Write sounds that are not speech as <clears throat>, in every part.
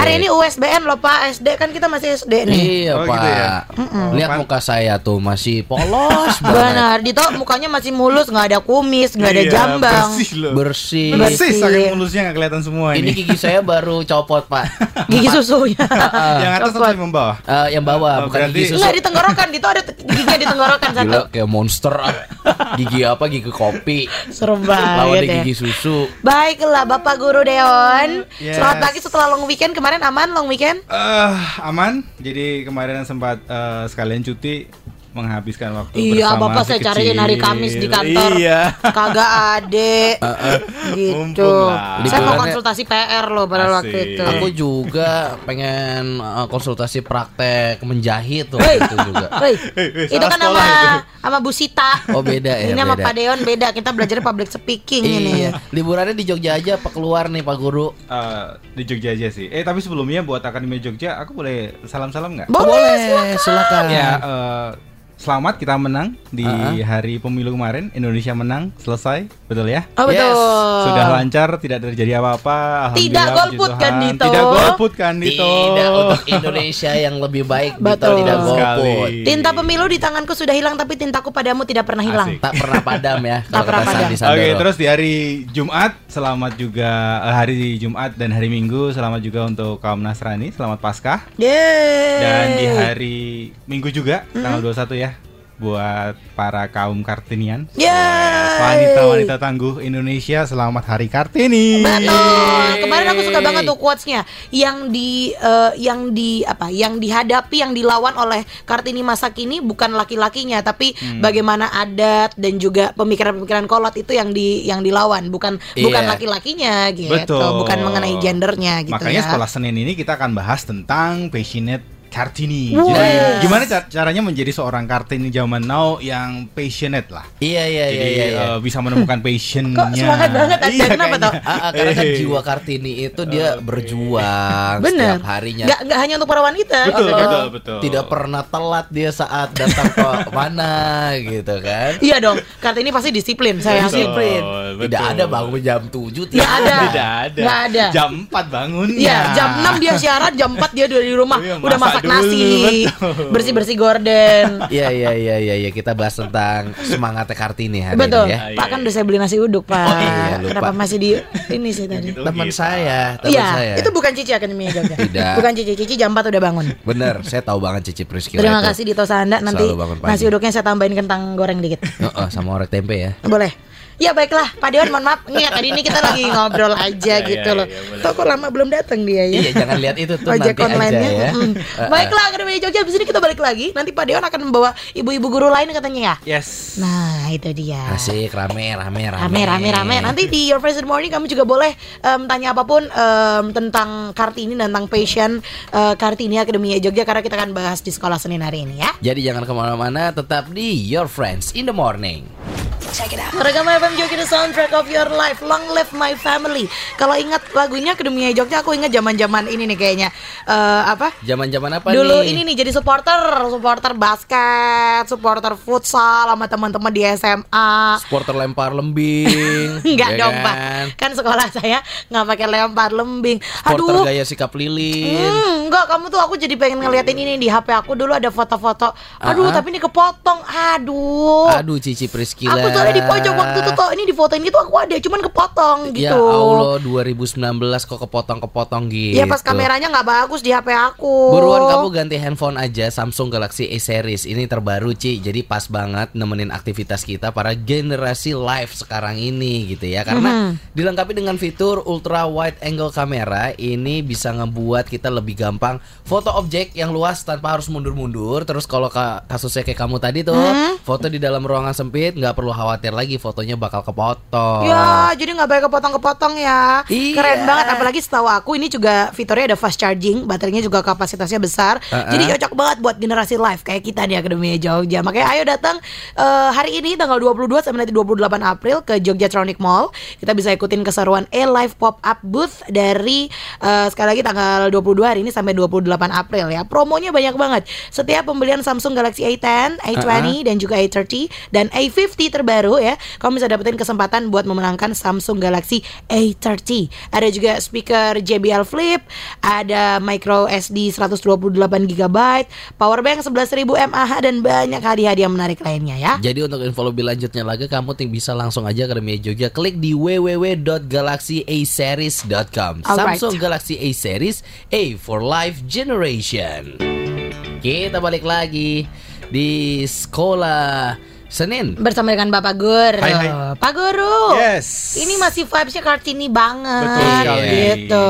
Hari ini USBN loh Pak, SD kan kita masih SD nih. Iya Oh, pak. gitu ya? Lihat muka saya tuh masih polos <laughs> banget. Benar, Dito mukanya masih mulus, nggak ada kumis, nggak ada Iya, jambang. Bersih loh. Bersih. Bersih. Bersih, saking mulusnya nggak kelihatan semua Ini ini. gigi saya baru copot pak. <laughs> Gigi susunya. <laughs> yang atas atau yang bawah? Eh, yang bawah Oh, bukan berarti- gigi susu. Enggak di tenggorokan, Dito ada giginya di tenggorokan satu. Gila kayak monster. Gigi apa? Gigi kopi. Serem banget ya. gigi susu. Baiklah Bapak Guru Deon. Yes. Selamat pagi setelah long weekend kemarin aman long weekend? Eh, aman. Jadi kemarin sempat eh, sekalian cuti menghabiskan waktu Iya, bersama Bapak saya cariin hari. Kamis di kantor. Iya. Kagak ada. <laughs> gitu. Saya mau konsultasi PR loh pada Asik. waktu itu. Aku juga pengen eh, konsultasi praktek menjahit tuh Hei. itu juga. Hei, Hei, hei, itu kan sama sama Bu Sita. Oh beda ya. ini sama. Pak Deon beda. Kita belajar public speaking ini. Iya, liburannya di Jogja aja apa keluar nih Pak Guru? Eh, di Jogja aja sih. Eh tapi sebelumnya buat Akademi Jogja, aku boleh salam-salam nggak? Boleh, silakan. Ya, eh, selamat kita menang di Uh-huh. hari pemilu kemarin. Indonesia menang, selesai, betul ya? Oh betul. Yes, Sudah lancar, tidak terjadi apa-apa. Alhamdulillah, Tidak golput kan. Dito? Tidak golput kan Dito. Tidak untuk Indonesia yang lebih baik Dito Betul. tidak golput. Sekali. Tinta pemilu di tanganku sudah hilang tapi tintaku padamu tidak pernah hilang. Asik. Tak pernah padam ya <laughs> Tak kalau pernah padam. Oke, Sandoro. terus di hari Jumat, selamat juga eh, hari Jumat dan hari Minggu, selamat juga untuk kaum Nasrani, selamat Paskah. Yeay. Dan di hari Minggu juga, tanggal 21 ya, buat para kaum Kartinian. Wanita-wanita tangguh Indonesia, selamat Hari Kartini. Betul. Kemarin aku suka banget tuh quotesnya yang di eh, yang di apa? Yang dihadapi, yang dilawan oleh Kartini masa kini bukan laki-lakinya, tapi Hmm. bagaimana adat dan juga pemikiran-pemikiran kolot itu yang di yang dilawan, bukan bukan Iya. laki-lakinya gitu, Betul. bukan mengenai gendernya gitu Makanya ya. sekolah Senin ini kita akan bahas tentang passionate Kartini. Wow. Jadi Yes. gimana ca- caranya menjadi seorang Kartini zaman now yang passionate lah. Iya iya Jadi iya iya. iya. eh, bisa menemukan <laughs> passionnya. Kok semangat banget? Iya, Kenapa kayaknya. toh? Ah, ah, karena kan jiwa Kartini itu dia berjuang Bener. setiap harinya. Nggak, nggak hanya untuk para wanita. Betul, gitu. betul, betul. Tidak pernah telat dia saat datang ke <laughs> mana gitu kan. Iya dong, Kartini pasti disiplin. Saya Betul, disiplin. betul. Tidak ada bangun jam 7 Nggak ada. Tidak ada. Nggak ada. Jam 4 bangun. Iya, jam 6 dia siaran, jam 4 dia udah di rumah, Iya, udah masak masak nasi, dulu, betul. bersih-bersih gorden. <laughs> Iya iya iya iya iya kita bahas tentang semangatnya Kartini hari Betul. ini ya. Pak kan udah saya beli nasi uduk, Pak. Oh, iya, lupa. Kenapa masih di ini sih tadi? Gitu Teman kita. saya, teman Iya, saya. itu bukan Cici Akademi Jogja. Tidak. Bukan Cici, Cici jam 4 udah bangun. Bener, saya tahu banget Cici Priscila Terima kasih Dito Sanda nanti nasi uduknya saya tambahin kentang goreng dikit. Heeh, sama orek tempe ya. Boleh. Ya baiklah, Pak Dewan mohon maaf. Nih tadi ini kita lagi ngobrol aja Iya, gitu iya, loh. iya. Tuh kok lama belum datang dia ya. Iya, jangan lihat itu tuh Ojek nanti aja online-nya. ya. Mm. Heeh. Baiklah, Akademi Jogja abis ini kita balik lagi. Nanti Pak Dewan akan membawa ibu-ibu guru lain katanya ya. Yes. Nah, itu dia. Asik, rame, rame, rame. Rame, rame, rame. Nanti di Your Friends in the Morning kamu juga boleh em, tanya apa pun em, tentang Kartini dan tentang passion eh, Kartini Akademi Jogja karena kita akan bahas di sekolah Senin hari ini ya. Jadi jangan ke mana-mana, tetap di Your Friends in the Morning. Rekam FM Jogja the soundtrack of your life Long live my family Kalau ingat lagunya Akademi Jogja Aku ingat zaman-zaman ini nih kayaknya Eh, Apa? Zaman-zaman apa Dulu nih? ini nih jadi supporter Supporter basket Supporter futsal Sama teman-teman di SMA Supporter lempar lembing. <laughs> Enggak ya dong kan? pak Kan sekolah saya nggak pakai lempar lembing Supporter Aduh gaya sikap lilin. Hmm, enggak, kamu tuh aku jadi pengen ngeliatin ini di HP aku dulu ada foto-foto. Aduh, Ah. tapi ini kepotong. Aduh. Aduh Cici Priscila. Aku tuh ada di pojok waktu itu tuh ini di fotoin gitu aku ada, cuman kepotong gitu. Ya Allah 2019 kok kepotong-kepotong gitu. Iya pas kameranya nggak bagus di HP aku. Buruan kamu ganti handphone aja Samsung Galaxy A series ini terbaru Ci Jadi pas banget nemenin aktivitas kita para generasi live sekarang ini gitu ya Karena Mhm. dilengkapi dengan fitur ultra wide angle kamera Ini bisa ngebuat kita lebih gampang foto objek yang luas tanpa harus mundur-mundur Terus kalau ka- kasusnya kayak kamu tadi tuh Mhm. Foto di dalam ruangan sempit nggak perlu khawatir lagi fotonya bakal kepotong Ya, jadi nggak banyak kepotong-kepotong ya. Iya. Keren banget. Apalagi setahu aku ini juga fiturnya ada fast charging, baterainya juga kapasitasnya besar. Uh-uh. Jadi cocok banget buat generasi live kayak kita di Akademi Jogja. Makanya ayo datang eh, hari ini tanggal 22 sampai nanti 28 April ke Jogjatronic Mall. Kita bisa ikutin keseruan A Live Pop Up Booth dari eh, sekali lagi tanggal 22 hari ini sampai 28 April ya. Promonya banyak banget. Setiap pembelian Samsung Galaxy A10, A20 dan juga A30 dan A50 terbaru baru ya, kamu bisa dapetin kesempatan buat memenangkan Samsung Galaxy A30. Ada juga speaker JBL Flip, ada micro SD 128 GB, power bank 11.000 mAh dan banyak hadiah-hadiah menarik lainnya ya. Jadi untuk info lebih lanjutnya lagi kamu ting bisa langsung aja ke Remia Jogja klik di www.galaxyaseries.com. Samsung Galaxy A Series A for Life Generation. Kita balik lagi di sekolah Senin. Bersama dengan Bapak Guru. Hai, hai. Pak Guru. Yes. Ini masih vibesnya Kartini banget. Betul sekali. Gitu.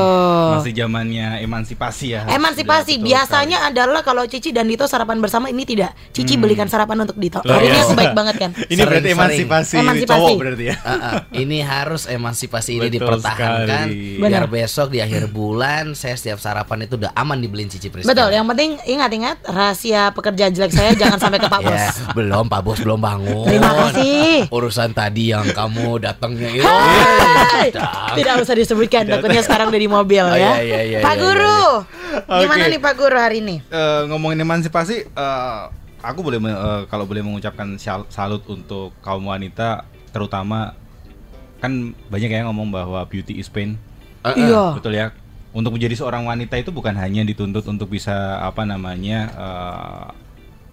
Masih zamannya emansipasi ya. Emansipasi Betul biasanya adalah kalau Cici dan Dito sarapan bersama ini tidak. Cici belikan sarapan untuk Dito. Loh, Hari ini iya. aku baik banget kan. sekali. <laughs> Ini berarti Sering-sering. emansipasi, Emansipasi. cowok berarti ya. Ah, ah. ini harus emansipasi ini Betul dipertahankan sekali. biar Benar. besok di akhir bulan saya setiap sarapan itu udah aman dibeliin Cici Priska. Betul, yang penting ingat-ingat rahasia pekerjaan jelek saya jangan sampai ke Pak <laughs> Bos. Ya, belum Pak Bos belum bangun. Terima kasih. Urusan tadi yang kamu datangnya itu. Datang. Tidak usah disebutkan, takutnya sekarang udah di mobil Oh, ya. iya, iya, iya, Pak iya, Guru, iya. gimana Oke. nih Pak Guru hari ini? Eh, ngomongin emansipasi, eh, aku boleh eh, kalau boleh mengucapkan salut untuk kaum wanita, terutama kan banyak yang ngomong bahwa beauty is pain, Eh, eh. Iya. betul ya. Untuk menjadi seorang wanita itu bukan hanya dituntut untuk bisa apa namanya eh,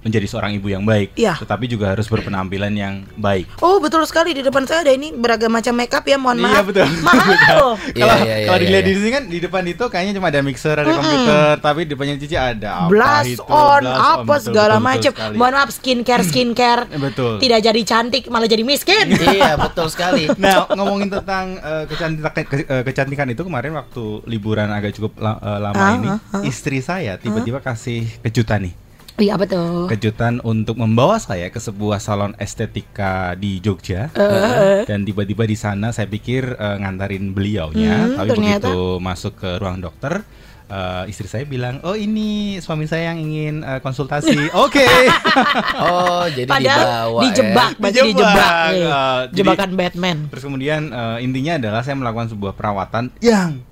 menjadi seorang ibu yang baik, Iya. tetapi juga harus berpenampilan yang baik. Oh betul sekali di depan saya ada ini beragam macam makeup ya mohon Iya, maaf. betul. Mahal. <laughs> Iya, Kalau iya, iya, kalau iya, dilihat iya. di sini kan di depan itu kayaknya cuma ada mixer, ada komputer, tapi di depannya Cici ada apa Blush itu, on apa betul, segala macam. Mohon maaf skincare skincare. <laughs> Betul. Tidak jadi cantik malah jadi miskin. <laughs> Iya, betul sekali. Nah, ngomongin tentang eh, kecantikan ke- eh, kecantikan itu kemarin waktu liburan agak cukup la- eh, lama Ah, ini, ah, ah. istri saya tiba-tiba kasih kejutan nih. Iya betul. Kejutan untuk membawa saya ke sebuah salon estetika di Jogja. Eh, Dan tiba-tiba di sana saya pikir eh, ngantarin beliaunya, Hmm, tapi ternyata. begitu masuk ke ruang dokter eh, istri saya bilang, "Oh, ini suami saya yang ingin eh, konsultasi." <laughs> Oke. <laughs> Oh, jadi Padahal dibawa dijebak, ya. dijebak. Dijebak, jadi- Jebakan Batman. Terus kemudian eh, intinya adalah saya melakukan sebuah perawatan yang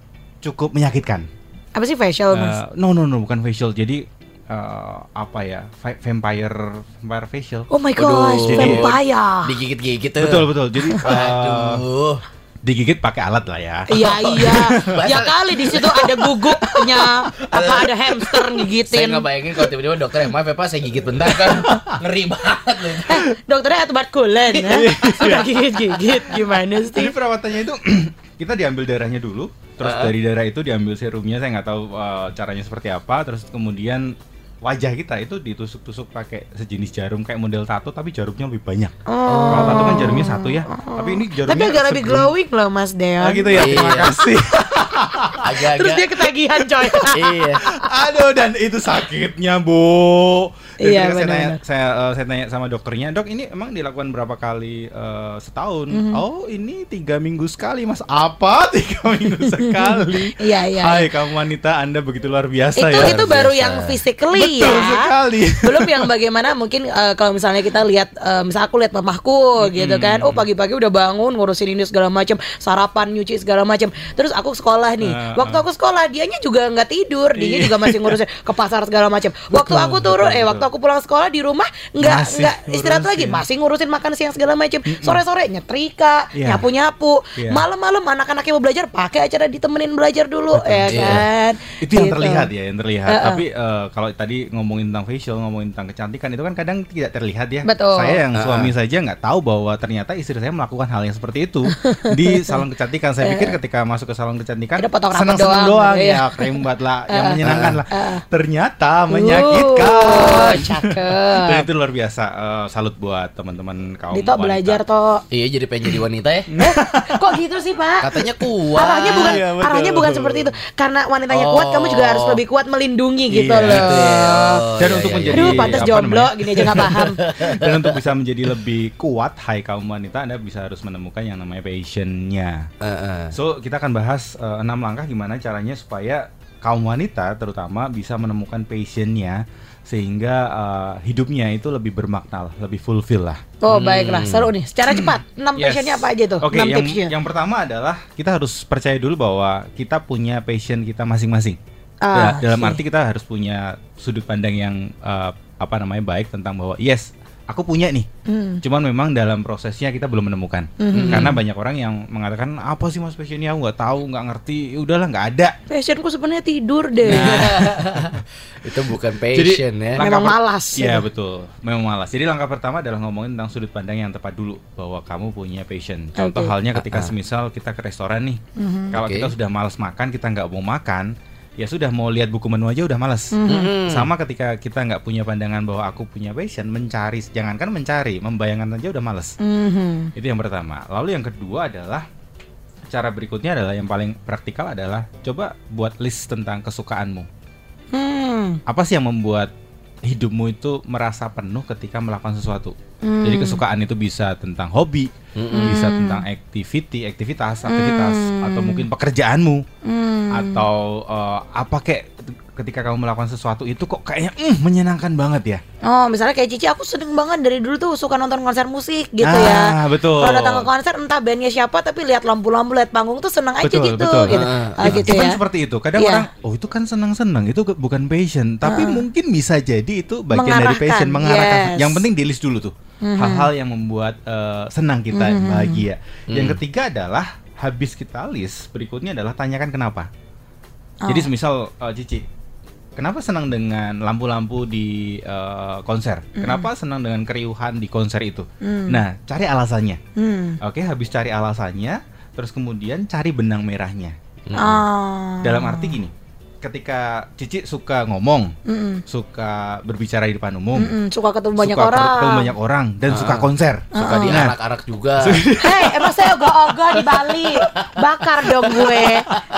cukup menyakitkan. Apa sih facial mas? Eh, no no no bukan facial. Jadi eh, apa ya? va- vampire vampire facial. Oh my Jadi- vampire. Digigit-gigit tuh. Betul betul. Jadi eh, Aduh. digigit pakai alat lah ya. Iya iya. <laughs> Ya kali di situ ada guguknya, apa ada hamster Saya ngigitin. nggak bayangin kalau tiba-tiba dokter yang maaf ya Pak saya gigit bentar kan <laughs> ngeri banget loh. Eh, dokternya atubat kulen ya. Sudah gigit-gigit gimana Jadi sih? perawatannya itu <clears throat> kita diambil darahnya dulu, terus Ah. dari darah itu diambil serumnya. Saya nggak tahu eh, caranya seperti apa. Terus kemudian wajah kita itu ditusuk-tusuk pakai sejenis jarum kayak model tato tapi jarumnya lebih banyak. Kalau tato kan jarumnya satu ya, tapi ini jarumnya Tapi agak lebih glowing loh Mas Deon. Ah, gitu ya. Terima Iya. kasih. <laughs> Agak-agak. Terus dia ketagihan coy. <laughs> iya. Aduh dan itu sakitnya bu. Dan Iya, ketika saya, tanya, saya eh, saya tanya sama dokternya, dok ini emang dilakukan berapa kali eh, setahun? Mhm. Oh ini tiga minggu sekali mas. Apa <laughs> tiga minggu sekali? Iya, iya, Hai kamu wanita anda begitu luar biasa itu ya. itu baru biasa. yang physically Betul ya. sekali. <laughs> Belum yang bagaimana mungkin eh, kalau misalnya kita lihat eh, misal aku lihat mamahku gitu kan. Oh pagi-pagi udah bangun ngurusin ini segala macam, sarapan, nyuci segala macam. Terus aku sekolah nih. Ah, Waktu aku sekolah dianya juga nggak tidur, dia Iya. juga masih ngurusin ke pasar segala macam. Waktu Betul, aku turun betul, eh betul. waktu aku pulang sekolah di rumah nggak nggak istirahat lagi, masih ngurusin makan siang segala macam. Sore-sore nyetrika, Iya. nyapu-nyapu. Iya. Malam-malam anak-anaknya mau belajar pakai acara ditemenin belajar dulu ya Iya. kan. itu yang Gitu. terlihat ya yang terlihat Uh-uh. tapi eh, kalau tadi ngomongin tentang facial ngomongin tentang kecantikan itu kan kadang tidak terlihat ya Betul. saya yang Uh-uh. suami saja nggak tahu bahwa ternyata istri saya melakukan hal yang seperti itu <laughs> di salon kecantikan saya pikir ketika masuk ke salon kecantikan senang-senang doang, doang, gitu ya. ya krim buat lah yang menyenangkan lah ternyata Uh, menyakitkan cakep. dan itu luar biasa Eh, salut buat teman-teman kaum Dito wanita. belajar toh. Iya jadi pengen jadi wanita ya. Eh, kok gitu sih Pak? Katanya kuat. Arahnya bukan Iya, betul. arahnya bukan seperti itu. Karena wanitanya Oh. kuat, kamu juga harus lebih kuat melindungi gitu Iya, loh. Betul. Dan Iya, untuk iya, menjadi Aduh, pantas jomblo, gini aja nggak paham. <laughs> Dan untuk bisa menjadi lebih kuat, hai kaum wanita, Anda bisa harus menemukan yang namanya passionnya. Eh, eh. So kita akan bahas eh, enam langkah gimana caranya supaya kaum wanita terutama bisa menemukan passionnya sehingga eh, hidupnya itu lebih bermakna, lebih fulfill lah. Oh, baiklah, seru nih. Secara cepat, enam Yes. passionnya apa aja tuh? Oke, Enam yang, tipsnya. yang pertama adalah kita harus percaya dulu bahwa kita punya passion kita masing-masing. Ah, Ya, dalam oke. arti kita harus punya sudut pandang yang eh, apa namanya baik tentang bahwa yes aku punya nih. Hmm. Cuman memang dalam prosesnya kita belum menemukan. Hmm. Karena banyak orang yang mengatakan apa sih Mas passionnya aku nggak tahu, nggak ngerti. Ya Udahlah nggak ada. Passionku sebenarnya tidur deh. <laughs> Itu bukan passion ya. Memang per- malas. Iya betul, memang malas. Jadi langkah pertama adalah ngomongin tentang sudut pandang yang tepat dulu bahwa kamu punya passion. Contoh Oke. halnya ketika ah. semisal kita ke restoran nih, kalau Oke. kita sudah malas makan, kita nggak mau makan, ya sudah mau lihat buku menu aja udah malas. Mhm. Sama ketika kita nggak punya pandangan bahwa aku punya passion, mencari, jangankan mencari, membayangkan aja udah males. Mhm. Itu yang pertama. Lalu yang kedua adalah cara berikutnya adalah yang paling praktikal adalah coba buat list tentang kesukaanmu Hmm. apa sih yang membuat hidupmu itu merasa penuh ketika melakukan sesuatu. Hmm. Jadi kesukaan itu bisa tentang hobi, bisa tentang activity, aktivitas, aktivitas, atau mungkin pekerjaanmu, Hmm. atau eh, apa kayak ketika kamu melakukan sesuatu itu kok kayaknya mm, menyenangkan banget ya. Oh, misalnya kayak Cici, aku seneng banget dari dulu tuh suka nonton konser musik gitu Ah, ya. betul. Kalau datang ke konser entah bandnya siapa tapi lihat lampu-lampu, lihat panggung tuh seneng aja gitu, betul. gitu. Ah, Ah, gitu Even ya. seperti itu. Kadang Iya. orang, oh itu kan senang-senang, itu bukan passion, tapi mungkin bisa jadi itu bagian dari Mengarahkan, passion, mengarahkan. yes. Yang penting di list dulu tuh hal-hal yang membuat eh, senang kita, bahagia. Yang ketiga adalah habis kita list, berikutnya adalah tanyakan kenapa. Jadi semisal eh, Cici, kenapa senang dengan lampu-lampu di eh, konser? Kenapa senang dengan keriuhan di konser itu? Nah, cari alasannya. Hmm. Oke, habis cari alasannya, terus kemudian cari benang merahnya. Ah. Dalam arti gini, ketika Cici suka ngomong, Mm-mm. suka berbicara di depan umum, Mm-mm, suka ketemu banyak suka orang. ketemu banyak orang dan suka konser, Suka Nah, diarak-arak juga. <laughs> Hei, emang saya ogah-ogah di Bali. Bakar dong gue.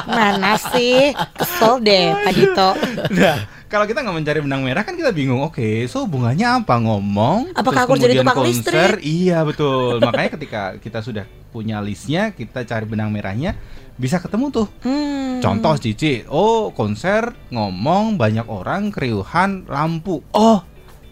Mana sih? Kesel deh, Pak Dito. Nah, kalau kita nggak mencari benang merah kan kita bingung. Oke, so hubungannya apa ngomong? Apakah aku jadi kemudian tukang konser? listrik? Iya betul. <laughs> Makanya ketika kita sudah punya listnya, kita cari benang merahnya, bisa ketemu tuh. Hmm. Contoh Cici, oh konser ngomong banyak orang, keriuhan, lampu. Oh,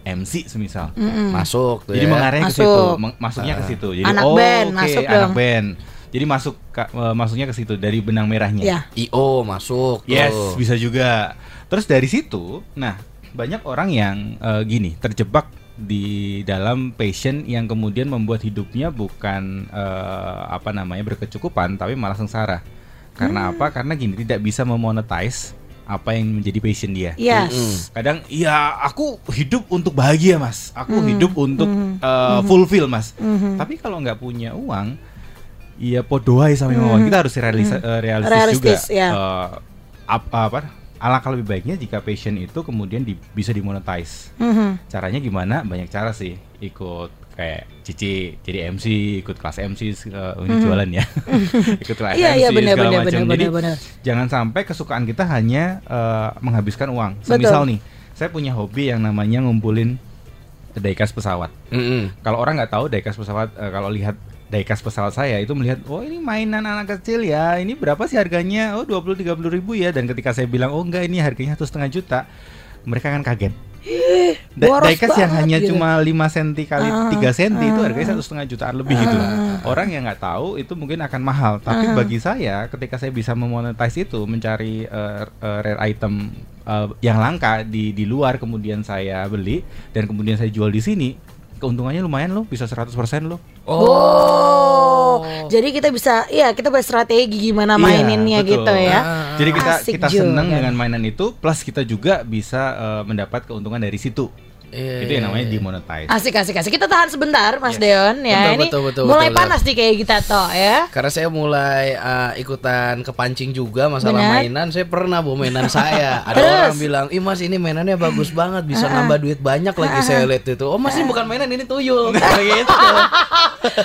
MC semisal. Mm-mm. Masuk tuh Jadi ya. mengarahnya ke Masuk. situ, masuknya ke situ. Jadi Anak oh, band, oke, masuk anak dong. band. Jadi masuk ka- eh, masuknya ke situ dari benang merahnya. Ya. IO masuk tuh. Yes, bisa juga. Terus dari situ, nah banyak orang yang eh, gini terjebak di dalam passion yang kemudian membuat hidupnya bukan eh, apa namanya berkecukupan, tapi malah sengsara. Karena apa? Karena gini tidak bisa memonetize apa yang menjadi passion dia. Yes. Kadang ya aku hidup untuk bahagia mas, aku Hmm. hidup untuk eh, fulfill mas. Tapi kalau nggak punya uang, ya podoai sama uang. Kita harus realis eh, realistis, Hmm. Realistis, juga. ya. Eh, apa, apa? Alangkah lebih baiknya jika passion itu kemudian di- bisa dimonetize. Mhm. Caranya gimana? Banyak cara sih. Ikut kayak Cici jadi MC, ikut kelas MC, eh, ini jualan ya. <laughs> ikut kelas Hmm. Iya, MC iya, benar, segala benar, macam. benar, Jadi benar, benar. jangan sampai kesukaan kita hanya eh, menghabiskan uang. Betul. Semisal nih, saya punya hobi yang namanya ngumpulin diecast pesawat. Mm-mm. Kalau orang nggak tahu diecast pesawat, eh, kalau lihat diecast pesawat saya itu melihat, oh ini mainan anak kecil ya, ini berapa sih harganya? Oh 20-30 ribu ya. Dan ketika saya bilang, oh enggak ini harganya satu setengah juta, mereka kan kaget. Da- diecast yang hanya gitu. cuma 5 cm kali Ah, 3 cm itu harganya satu setengah jutaan lebih gitu. Orang yang nggak tahu itu mungkin akan mahal, tapi bagi saya ketika saya bisa memonetize itu, mencari eh, eh, rare item eh, yang langka di di luar kemudian saya beli dan kemudian saya jual di sini, keuntungannya lumayan loh, bisa 100% loh. Oh. Jadi kita bisa ya kita berstrategi gimana Iya, maininnya betul. gitu ya. Jadi kita Asik kita juga. senang dengan mainan itu plus kita juga bisa eh, mendapat keuntungan dari situ. Iya, itu yang iya, namanya iya. demonetize. Asik asik asik. Kita tahan sebentar Mas Yes. Deon ya. Betul, Ini betul, betul, mulai betul, panas nih kayak kita toh ya. Karena saya mulai uh, ikutan kepancing juga masalah Benar. mainan. Saya pernah bawa mainan saya. <laughs> Ada Terus? orang bilang, "Ih Mas, ini mainannya bagus banget, bisa nambah duit banyak lagi." Saya lihat itu. Oh, Mas, ini bukan mainan, ini tuyul. <laughs> Kayak gitu.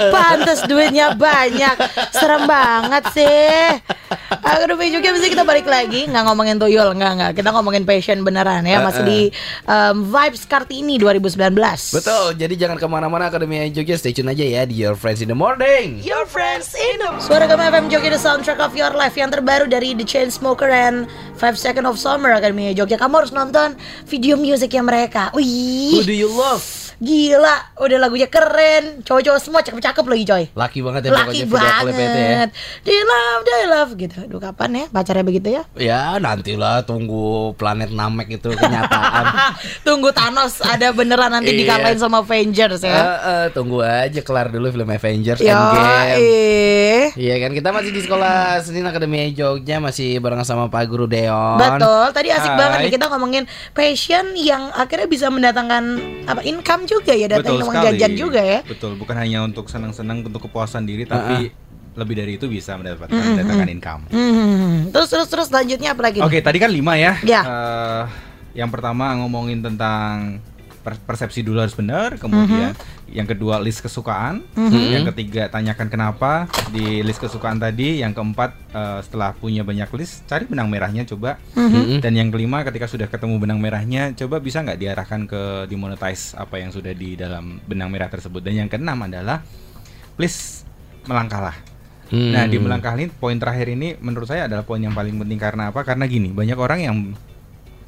Pantes duitnya banyak. Serem banget sih. Aduh juga bisa kita balik lagi nggak ngomongin tuyul nggak nggak kita ngomongin passion beneran ya masih di um, vibes Kartini 2019. Betul. Jadi jangan ke mana-mana Akademi Jogja. Stay tune aja ya di Your Friends in the Morning. Your friends in the Suara Gama FM Jogja The Soundtrack of Your Life Yang terbaru dari The Chainsmoker and 5 Second of Summer Akademi Jogja Kamu harus nonton video musiknya mereka Who Wih do you love? Gila, udah lagunya keren. Cowok-cowok semua cakep-cakep lagi coy. Laki banget ya Laki ya. banget. Di love, di love gitu. Aduh kapan ya pacarnya begitu ya? Ya nantilah tunggu planet Namek itu kenyataan. <laughs> Tunggu Thanos ada beneran nanti <laughs> Iya. dikalahin sama Avengers ya. eh, tunggu aja kelar dulu film Avengers Yo, Endgame. eh. Iya kan kita masih di sekolah Senin Akademi Jogja masih bareng sama Pak Guru Deon. Betul, tadi asik Hai. banget nih kita ngomongin passion yang akhirnya bisa mendatangkan apa income juga ya, datangin uang jajan juga ya. Betul, bukan hanya untuk senang-senang untuk kepuasan diri tapi lebih dari itu bisa mendapatkan mendatangkan income. Hmm, terus terus terus selanjutnya apa lagi? Oke, tadi kan lima ya. Ya. Eh, yang pertama ngomongin tentang persepsi dulu harus benar, kemudian Mhm. yang kedua list kesukaan, yang ketiga tanyakan kenapa di list kesukaan tadi, yang keempat eh, setelah punya banyak list cari benang merahnya coba, Mhm. dan yang kelima ketika sudah ketemu benang merahnya coba bisa nggak diarahkan ke dimonetize apa yang sudah di dalam benang merah tersebut, dan yang keenam adalah please melangkahlah. Hmm. Nah, di melangkah ini poin terakhir ini menurut saya adalah poin yang paling penting karena apa? Karena gini, banyak orang yang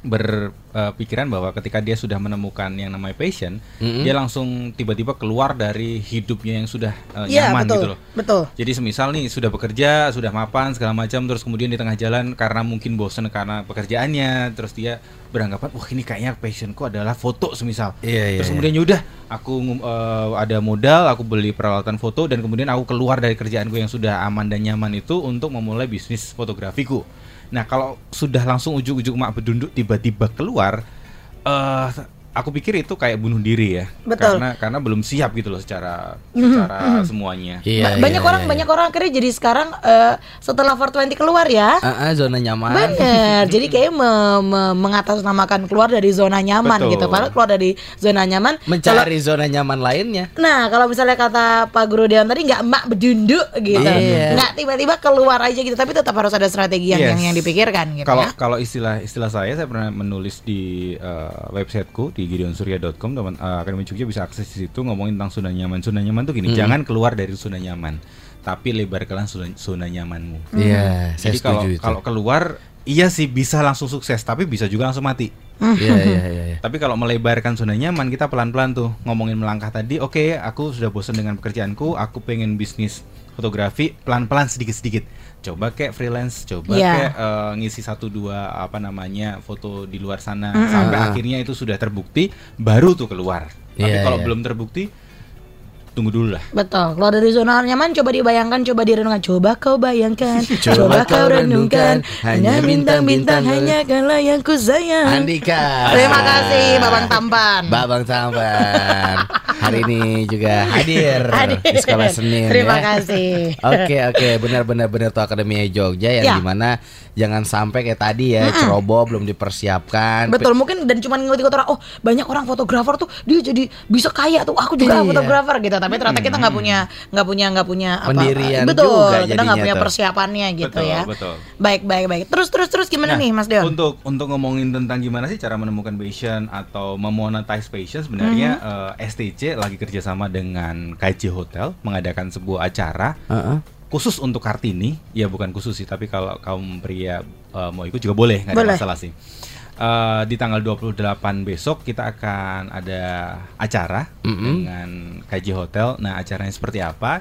berpikiran bahwa ketika dia sudah menemukan yang namanya passion, Mm-mm. dia langsung tiba-tiba keluar dari hidupnya yang sudah eh, Iya, nyaman betul. gitu loh. Betul. Jadi semisal nih sudah bekerja, sudah mapan segala macam terus kemudian di tengah jalan karena mungkin bosan karena pekerjaannya, terus dia beranggapan wah ini kayaknya passionku adalah foto semisal. Iya, iya, terus iya. kemudian yaudah aku eh, ada modal, aku beli peralatan foto dan kemudian aku keluar dari kerjaanku yang sudah aman dan nyaman itu untuk memulai bisnis fotografiku. Nah, kalau sudah langsung ujuk-ujuk mak bedunduk tiba-tiba keluar eh aku pikir itu kayak bunuh diri ya. Betul. Karena karena belum siap gitu loh secara secara semuanya. Iya, Ba- banyak iya, orang iya, banyak orang akhirnya jadi sekarang eh, setelah 420 keluar ya. Ah, ah, zona nyaman. Bener, <laughs> jadi kayak me- me- mengatasnamakan keluar dari zona nyaman Betul. gitu. Padahal keluar dari zona nyaman. Mencari zona nyaman lainnya. Nah, kalau misalnya kata Pak Guru Deon tadi nggak emak bedunduk gitu, Iya. nggak tiba-tiba keluar aja gitu, tapi tetap harus ada strategi yang Yes. yang, yang dipikirkan gitu Kalau ya. kalau istilah istilah saya saya pernah menulis di eh, websiteku di gideonsurya.com teman eh, Akademi Jogja bisa akses di situ ngomongin tentang zona nyaman. Zona nyaman tuh gini, jangan keluar dari zona nyaman, tapi lebarkanlah zona, zona nyamanmu. Iya, saya Jadi kalau itu. kalau keluar iya sih bisa langsung sukses, tapi bisa juga langsung mati. Iya, iya, iya, iya. Tapi kalau melebarkan zona nyaman kita pelan-pelan tuh ngomongin melangkah tadi. Oke, aku sudah bosan dengan pekerjaanku, aku pengen bisnis fotografi pelan-pelan sedikit-sedikit. Coba kayak freelance, coba Iya. kayak eh, ngisi satu dua apa namanya foto di luar sana sampai akhirnya itu sudah terbukti baru tuh keluar. Tapi Iya, kalau iya. belum terbukti tunggu dulu lah. Betul, keluar dari zona nyaman coba dibayangkan, coba direnungkan, coba kau bayangkan, <laughs> Coba coba, kau renungkan, hanya bintang-bintang hanya kalah yang ku sayang. Andika. Terima kasih Babang Tampan. Babang Tampan. Hari ini juga hadir, <laughs> Hadir. di sekolah Senin. Terima ya. kasih. Oke oke benar-benar benar tuh Akademi Jogja yang Ya. di mana jangan sampai kayak tadi ya ceroboh belum dipersiapkan. Betul mungkin dan cuma ngikut-ikut orang oh banyak orang fotografer tuh dia jadi bisa kaya tuh aku juga Iya. fotografer gitu tapi ternyata kita nggak punya nggak punya nggak punya apa Pendirian betul juga kita nggak jadinya punya tuh. persiapannya gitu Betul, ya betul. baik baik baik terus terus terus gimana Nah, nih Mas Deon Untuk untuk ngomongin tentang gimana sih cara menemukan passion atau memonetize passion sebenarnya Mhm. eh, STC lagi kerjasama dengan KJ Hotel mengadakan sebuah acara Heeh. khusus untuk Kartini. Ya bukan khusus sih, tapi kalau kaum pria eh, mau ikut juga boleh, nggak ada Boleh. masalah sih. Eh, di tanggal 28 besok kita akan ada acara Mm-mm. dengan KJ Hotel. Nah, acaranya seperti apa?